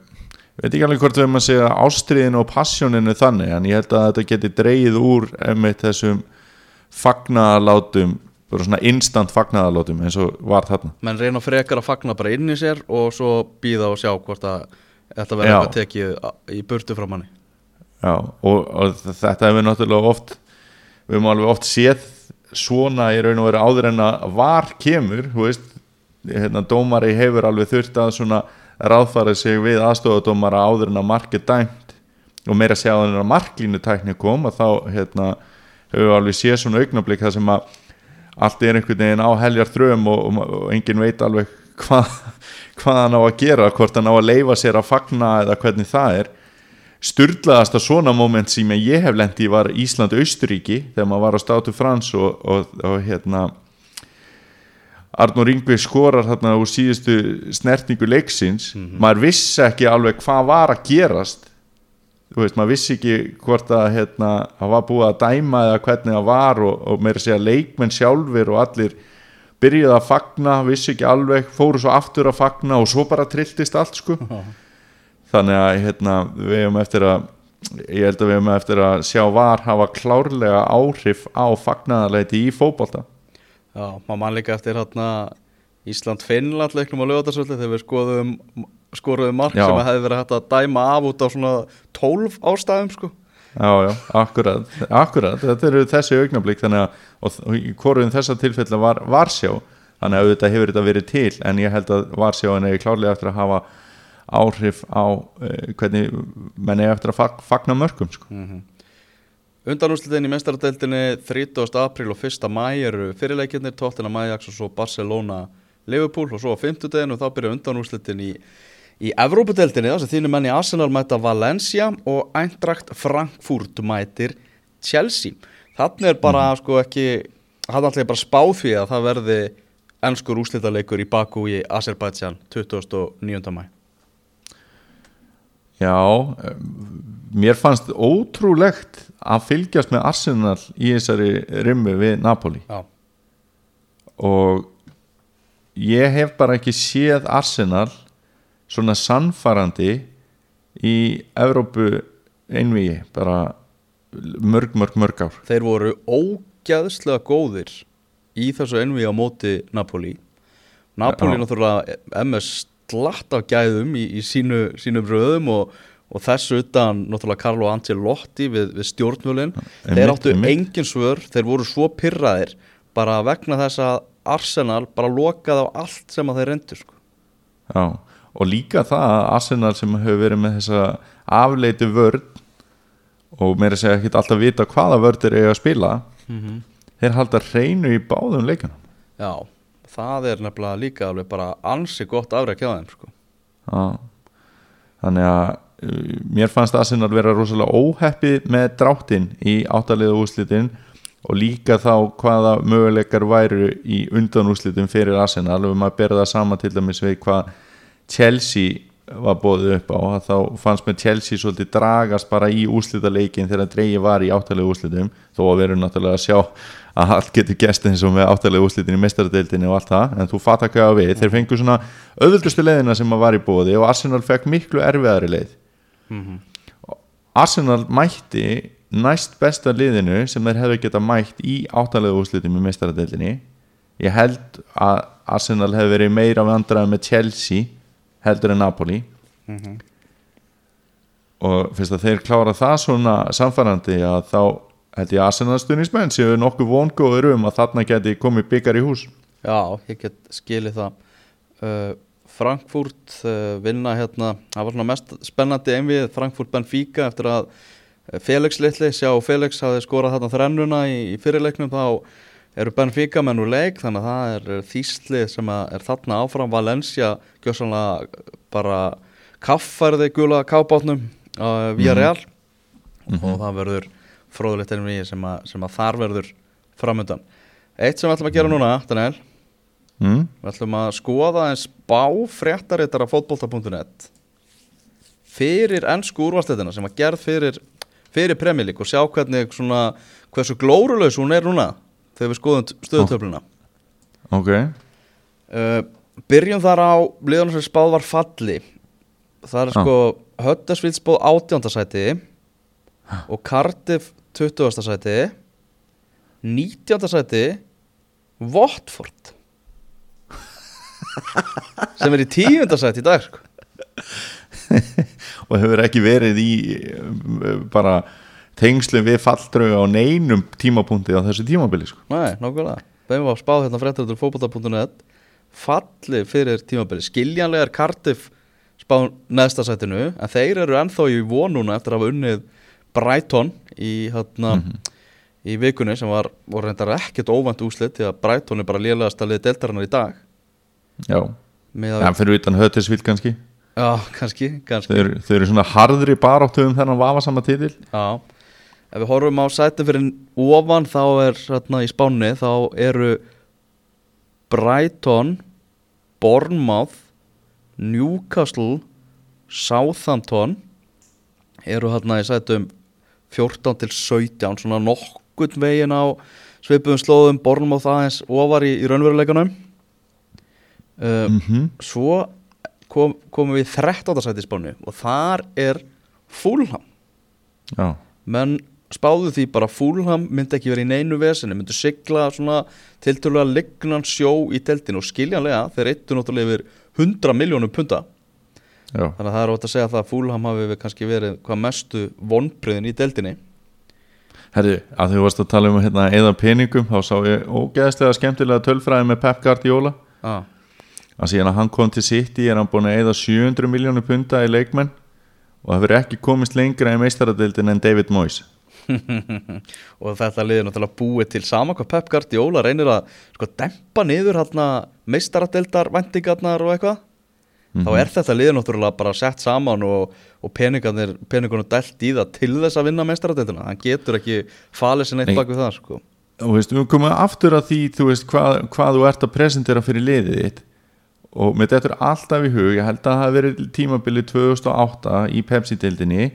B: veit ekki alveg hvort við erum að segja ástriðinu og passjóninu þannig en ég held að þetta geti dreigið úr einmitt þessum fagnaðalátum bara svona instant fagnaðalátum eins og var þarna.
A: Menn reyna frekar að fagna bara inn í sér og svo býða og sjá hvort að þetta verður eitthvað tekið í burtu frá manni.
B: Já, og, og þetta hefur náttúrulega oft við höfum alveg oft séð svona í raun og veru áður en að var kemur, þú veist hérna, dómari hefur alveg þurft að svona ráðfæra sig við aðstofadómara áður en að mark er dæmt. Og meira að en að marklínu tækni kom að þá hérna, hefur við alveg séð svona augnablik það sem að allt er einhvern veginn á heljar þröm og, og, og enginn veit alveg hvað, hvað hann á að gera hvort hann á að leifa sér að fagna eða hvernig það er. Sturlaðasta svona moment sem ég hef lendi var Ísland-Austuríki þegar maður var á státu Frans og, og, og hérna Arnur Ingvi skorar þarna úr síðustu snertingu leiksins. Maður vissi ekki alveg hvað var að gerast. Þú veist, maður vissi ekki hvort að hérna, það var búið að dæma eða hvernig það var og, og meira að segja leikmenn sjálfur og allir byrjuði að fagna, vissi ekki alveg fóru svo aftur að fagna og svo bara trilltist allt sko. Þannig að hérna, við hefum eftir að ég held að við hefum eftir að sjá var hafa klárlega áhrif á fagnaðarleiti í fótbolta.
A: Já, maður mann líka eftir hérna Ísland-Finnland leiknum á lögatarsvöldi þegar við skoðum skoruðum mark
B: Já.
A: sem hefði verið hægt að dæma af út á svona 12 ástæðum sko
B: Já, já, akkurat, akkurat þetta eru þessi augnablík þannig að og, og hvorum þessa tilfella var Varsjá þannig að auðvitað hefur þetta verið til en ég held að Varsjáin er klárlega eftir að hafa áhrif á uh, hvernig menn er eftir að fag, fagna mörgum sko.
A: Undanúslitin í mestaradeildinni 30. apríl og 1. mæ eru fyrirleikirnir, 12. mæjaks og svo Barcelona Liverpool og svo á 50. deginu þá byrja undanúslitin í, í Evrópadeildinni þar sem þínu menni Arsenal mæta Valencia og Eintracht Frankfurt mætir Chelsea. Þannig er bara sko ekki, hann ætla ég bara að spá því að það verði ennskur úslitaleikur í Baku í Azerbaijan 29. mæ.
B: Já, um, mér fannst ótrúlegt að fylgjast með Arsenal í þessari rimmu við Napoli
A: Já,
B: og ég hef bara ekki séð Arsenal svona sannfarandi í Evrópu einvigi bara mörg, mörg, mörg ár.
A: Þeir voru ógæðslega góðir í þessu ennví á móti Napoli. Napoli náttúrulega MS slatt af gæðum í, í sínu, sínum röðum og, og þessu utan náttúrulega Carlo Ancelotti við, við stjórnvölin þeir áttu engin svör, þeir voru svo pyrraðir bara vegna þess að Arsenal bara lokaði á allt sem að þeir reyndu sko.
B: Já, og líka það að Arsenal sem hefur verið með þessa afleitu vörn og meira segja ekki alltaf vita hvaða vörður eiga að spila
A: Mhm.
B: þeir halda hreinu í báðum leikunum
A: Já, það er nefnilega líka alveg bara ansi gott afræk hjá þeim sko.
B: Þannig að uh, mér fannst Arsenal vera rosalega óheppi með dráttin í áttaliða úslitin og líka þá hvaða möguleikar væru í undan úslitin fyrir Arsenal og maður berða sama til dæmis við hvað Chelsea var bóðið upp á þá fannst með Chelsea svolítið dragast bara í úslitaleikin þegar dreigi var í áttalega úslitum þó að veru náttúrulega að sjá að allt getur gest eins og með áttalega úslitin í mestaradeildinni og allt það, en þú fattar hvað að við þeir fengu svona auðvöldustu leiðina sem að var í bóði og Arsenal fekk miklu erfiðari leið. Arsenal mætti næst besta liðinu sem þeir hefðu geta mætt í áttalega úslitum í mestaradeildinni ég held að Arsenal hefði verið meira vandrað með Chelsea heldur en Napoli. Og fyrst að þeir klára það svona samfærandi að þá held ég að Arsenal stuðnismenn séu nokkuð vongóður um að þarna geti komið byggar í hús.
A: Já, ég get skilið það. Uh, Frankfurt uh, vinna hérna, það var svona mest spennandi einvið Frankfurt Benfica eftir að Felix litli, sjá Felix hafði skorað þarna þrennuna í, í fyrirleiknum þá eru Benfica menn úr leik þannig að það er þýstlið sem er þarna áfram. Valencia gjössanlega bara kaffærði gula kábátnum uh, via Real og það verður fróðulegt einvið sem, að- sem að þar verður framöndan Eitt sem við ætlum að gera núna, Daniel.
B: Mm?
A: Við ætlum að skoða eins bá fréttarittara fótbolta.net fyrir ennsku úrvarsleitina sem að gerð fyrir, fyrir premjölík og sjá hvernig svona, hversu glórulegs hún er núna þegar við skoðum stöðutöfluna
B: ok,
A: uh, Byrjum þar á liðanum sem spáð var falli Það er
B: Ah.
A: sko Höttasvíld spáð 18. sæti og Cardiff 20. sæti 19. sæti Watford sem er í 10. sæti í dag sko.
B: og hefur ekki verið í uh, bara tengslum við falldrauga á neinum tímapunkti á þessu tímabili sko.
A: Nei, nákvæmlega. Þeim var spáð hérna fréttaröldur fótbolta.net falli fyrir tímabili. Skiljanlegar Cardiff spáð neðsta sætinu en þeir eru ennþá í von núna eftir að hafa unnið Brighton í, hérna, í vikunni sem var, var reyndar ekkert óvænt úslit því að Brighton er bara lélegast að liða deltarinnar í dag.
B: Já, en fyrir utan höttisvill kannski?
A: Já, kannski, kannski.
B: Þau eru, þau eru svona harðri baráttu um þennan vafasama titil.
A: Já, ef við horfum á sæti fyrir ofan þá er hérna í spánni þá eru Brighton Bournemouth Newcastle Southampton eru hérna í sætum 14 til 17 svona nokkurn veginn á svipuðum slóðum Bournemouth aðeins ofar í, í raunveruleikanum. Uh,
B: mm
A: svo kom, komum við í 13. sæti í spánni og þar er Fulham.
B: Já,
A: menn spáðu því bara að Fulham myndi ekki verið í neinu veseni, myndi sigla svona tiltölulega lignan sjó í teltinu og skiljanlega þeir eittu náttúrulega yfir 100 miljónum punta.
B: Já,
A: þannig að það er ótt að segja það að Fulham hafi við kannski verið hvað mestu vonbriðin í teltinni
B: herri, að þú varst að tala um hérna eða peningum, þá sá ég ógeðslega skemmtilega tölfræði með Pep Guardiola.
A: Ah.
B: að síðan að hann kom til City er hann búin að eða 700 miljónu punta í leikmenn og það verður ekki komist lengra í meistaradeildin en David Moyes
A: og þetta liður náttúrulega búið til sama hvað Pep Guardiola reynir að sko, dempa niður hérna meistaradeldar vendingarnar og eitthvað þá er þetta liður náttúrulega bara sett saman og, og peningarnir peningarnir dælt í það til þess að vinna meistaradeldina hann getur ekki falið neitt
B: Nei.
A: bak við það sko.
B: og veist, við komum aftur að því þú veist, hvað, hvað þú ert að presentera fyrir liðið þitt og með þetta er alltaf í hug ég held að það hafi verið tímabili 2008 í Pepsi-dildinni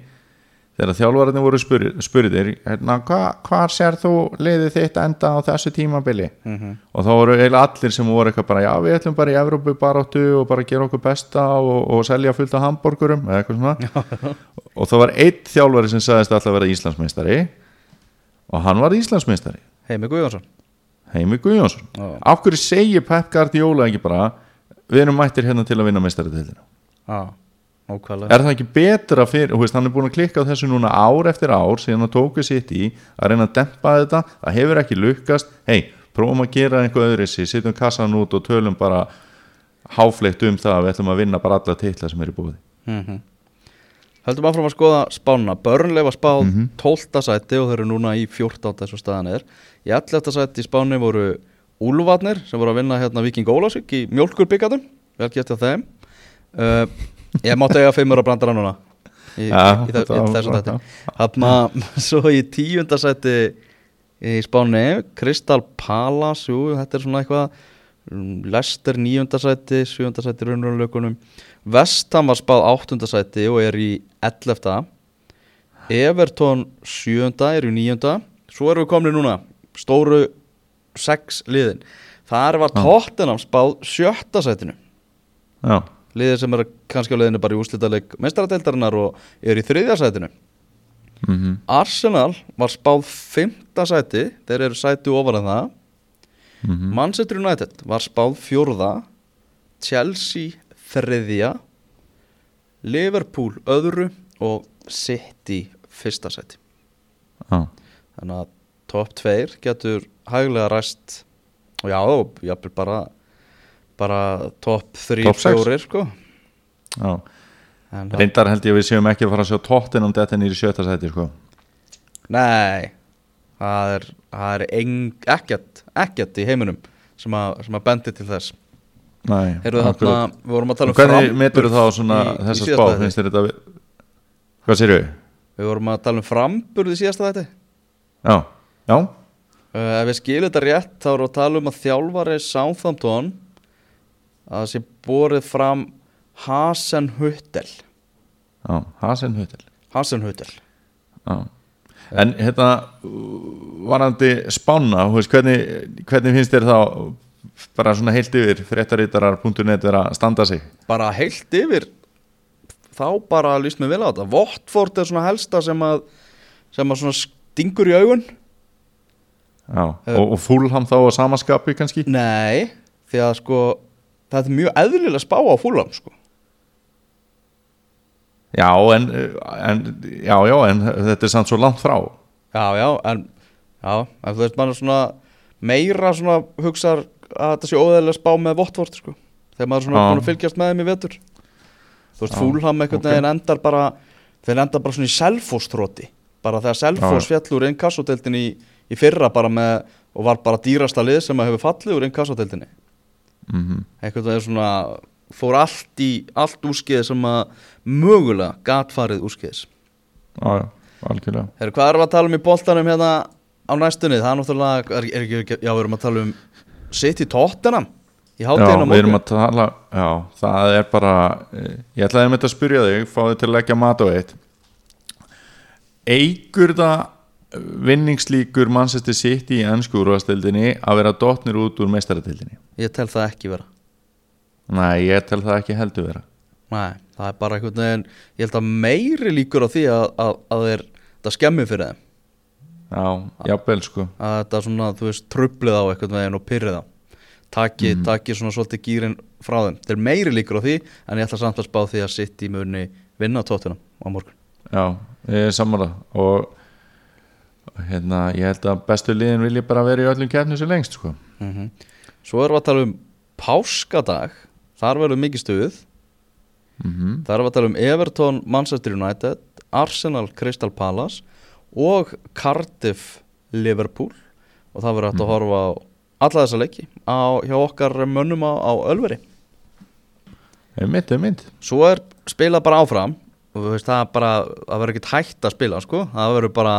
B: þegar þjálfararnir voru spurðir, hérna, hva, hvað sér þú liðið þitt enda á þessu tímabili?
A: Mhm.
B: og þá voru eiginlega allir sem voru eitthvað bara já við ætlum bara í Evrópu baráttu og bara gera okkur besta og, og selja fullt af hambúrgurum eða eitthvað svona. Og þá var einn þjálfari sem sagðist alltaf að vera Íslandsmeistari og hann var Íslandsmeistari.
A: Heimi Guðjónsson.
B: Heimi Guðjónsson.
A: Já.
B: af hverju segir Pep Guardiola ekki bara við erum mættir hérna til að vinna meistaradeildina?
A: Já, ókvæðlega
B: er það ekki betra fyrir, veist, hann er búin að klikka á þessu núna ár eftir ár síðan að tóku sitt í að reyna að dempa þetta það hefur ekki lukkast, hei, prófum að gera einhver öðrissi, sittum kassan út og tölum bara háfleitt um það að við ætlum að vinna bara alla titla sem er í búið
A: mm Höldum áfram að skoða spánuna Börnleif var spáð 12. sæti og þeir eru núna í 14. eins og staðan er Í 11. sæti í spáni voru Úlfarnir sem voru að vinna hérna Viking Ólásvík í mjólkurbyggatum Vel gert hjá þeim uh, Ég mátti eiga fimmur að brandara núna í,
B: Já,
A: í, í, þessu þetta Þarna, svo í tíunda sæti í spáni Kristal Palace, jú, þetta er svona eitthvað mm, Leicester níunda sæti sjöunda sæti í raunröðunleikunum Vestham var spáð áttunda sæti og er í 11. Everton sjöunda er í níunda svo erum við komin núna stóru sex liðin þar var Tottenham spáð sjötta sætinu
B: Já,
A: liðið sem er kannski á liðinu bara í úrslitaleg mestaradeildarinnar og er í þriðja sætinu.
B: Mhm.
A: Arsenal var spáð fymta sæti þeir eru sæti ofar en það.
B: Mhm.
A: Manchester United var spáð fjórða. Chelsea þriðja. Liverpool öðru og City fyrsta sæti.
B: Já,
A: þannig að top 2 getur hæglega ræst. Og já, jafnvel bara bara top 3,
B: Topp sex?
A: 4 sko.
B: Reyndar held ég að við séum ekki að fara að sjá tóttin um þetta nýri sjötta sæti sko.
A: Nei það er, það er ekkert ekkert í heiminum sem að, sem að bendi til þess.
B: Nei,
A: Heyrðu þarna, við vorum að tala um
B: Hvernig metur þá svona
A: í- í
B: þessa
A: síðasta
B: spá, finnst þér þetta Hvað sér við?
A: Við vorum að tala um framburði síðasta þetta
B: Já, já,
A: uh, Ef við skilum þetta rétt þá við að tala um að þjálfari Southampton að það sé borið fram Hasenhuttel
B: já, Hasen Hutel
A: Hasenhuttel
B: Já. En hérna, varandi spána, veist, hvernig, hvernig finnst þér þá bara svona heilt yfir fréttarítarar.net vera að standa sig?
A: bara heilt yfir þá bara líst mér vel á þetta. Votford er svona helsta sem að sem að svona stingur í augun.
B: Já, og, og fúlham þá á samaskapi kannski?
A: Nei, því að sko þetta er mjög eðlilega spá á fúlam sko.
B: Já, en, en, já, já, en þetta er samt svo langt frá.
A: Já, já, en já, en þú veist maður svona meira svona hugsar að þetta sé óðæðilega spá með Votford sko. Þegar maður er svona búin að fylgjast með þeim í vetur. Þú veist, fúlham einhvern
B: ok.
A: veginn endar bara þeir endar bara svona í selfóstróti bara þegar selfós fjall úr einn kassodeildin í, í fyrra bara með og var bara dýrasta lið sem að hefur fallið úr einn kassodeildinni
B: Mm
A: einhvern veginn svona fór allt í allt úrskeiði sem að mögulega gat farið úrskeiðis
B: Já, algjörlega.
A: Herru, hvað erum við að tala um í boltanum hérna á næstunni? Það er náttúrulega, er, er ekki, já, við erum að tala um Tottenham í á
B: við erum
A: morgun.
B: að tala, já, það er bara, eh, ég ætlaði með þetta að spyrja þig, fá þig til að leggja mat á eitt. Eigur það vinningslíkur Manchester City í ennsku úrvastildinni að vera dotnir út úr meistaratildinni?
A: Ég tel það ekki vera.
B: Nei, ég tel það ekki heldur vera.
A: Nei, það er bara einhvern veginn, ég held að meiri líkur á því að, að, að þeir, það skemmi fyrir þeim.
B: Já, jafnvel sko.
A: Að þetta svona, þú veist, trublið á einhvern veginn og pyrrið á. Taki,
B: Mhm.
A: taki svona svolítið gýrin frá þeim. Þeir meiri líkur á því, en ég ætla samt að spá því að City muni vinna Tottenham á morgun.
B: Já, ég er sammála og hérna, ég held að bestu liðin vilja bara vera í öllum keppnum sem lengst sko.
A: Mm Svo erum við að tala um páskadag. Þar verður mikið stuð.
B: Mm
A: Þar erum við að tala um Everton, Manchester United Arsenal, Crystal Palace Og Cardiff, Liverpool. Og það verður hægt að horfa á alla þessa leiki á, Hjá okkar mönnum á, á Ölveri.
B: Einmitt, einmitt.
A: Svo er spilað bara áfram. Og veist það er bara Það verður ekkert hægt að spila sko. Það verður bara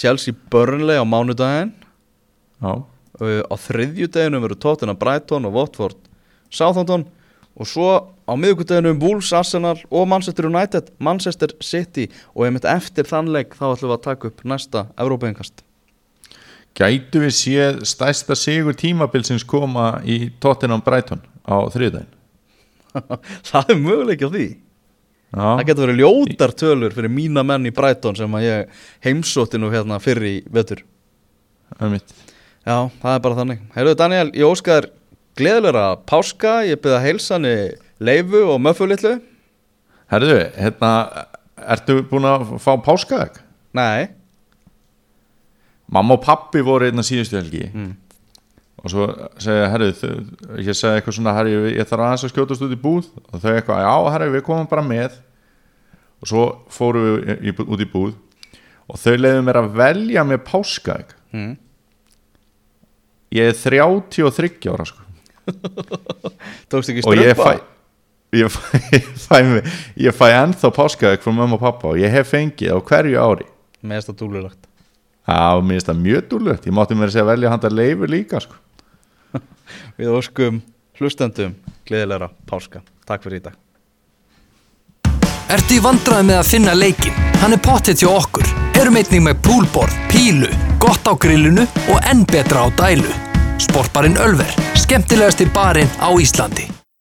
A: Chelsea Burnley á mánudaginn.
B: Já,
A: uh, á þriðjudeginu verður Tottenham Brighton og Watford Southampton. Og svo á miðvikudeginu Wolves, Arsenal og Manchester United Manchester City. Og einmitt eftir þannleik þá ætlum við að taka upp næsta Európa-engast
B: Gætu við séð stærsta sigur tímabilsins koma í Tottenham Brighton á þriðdægin?
A: það er möguleik á því það
B: Já,
A: getur verið ljótar tölur fyrir mína menn í Brighton sem að ég heimsótti nú hérna fyrir í
B: einmitt.
A: já, það er bara þannig. Heyrðu Daniel, ég óskar gleðilega páska, ég byrða heilsani leifu og möffu litlu.
B: Herðu, hérna, ertu búin að fá páskaðeg?
A: nei,
B: Mamma og pappi voru einna síðustu helgi.
A: Mm.
B: Og svo segja, herru, ég segi eitthvað svona, herru, ég þarf aðeins að skjótast út í búð og þau eitthvað, já, herru, við komum bara með og svo fórum við í, í, út í búð og þau leiðum mér að velja með páskaegg
A: Mm.
B: ég er 33 ára sko.
A: Tókst ekki strömpa?
B: ég fæ, ég fæ, ég fæ, ennþá páskaegg frá mömmu og pappa og ég hef fengið á hverju ári
A: Með þetta dúlulegt
B: Já, mér finnst það mjög dúllegt Ég mátti mér að segja að velja handa leifur líka sko.
A: Við óskum hlustendum gleðilegra páska Takk fyrir í dag
C: Ertu í vandræði með að finna leikin? Hann er pottet hjá okkur. Erum einnig með poolboard, pílu, gott á grillinu og enn betra á dælu. Sportbarinn Ölver, skemmtilegasti barinn á Íslandi.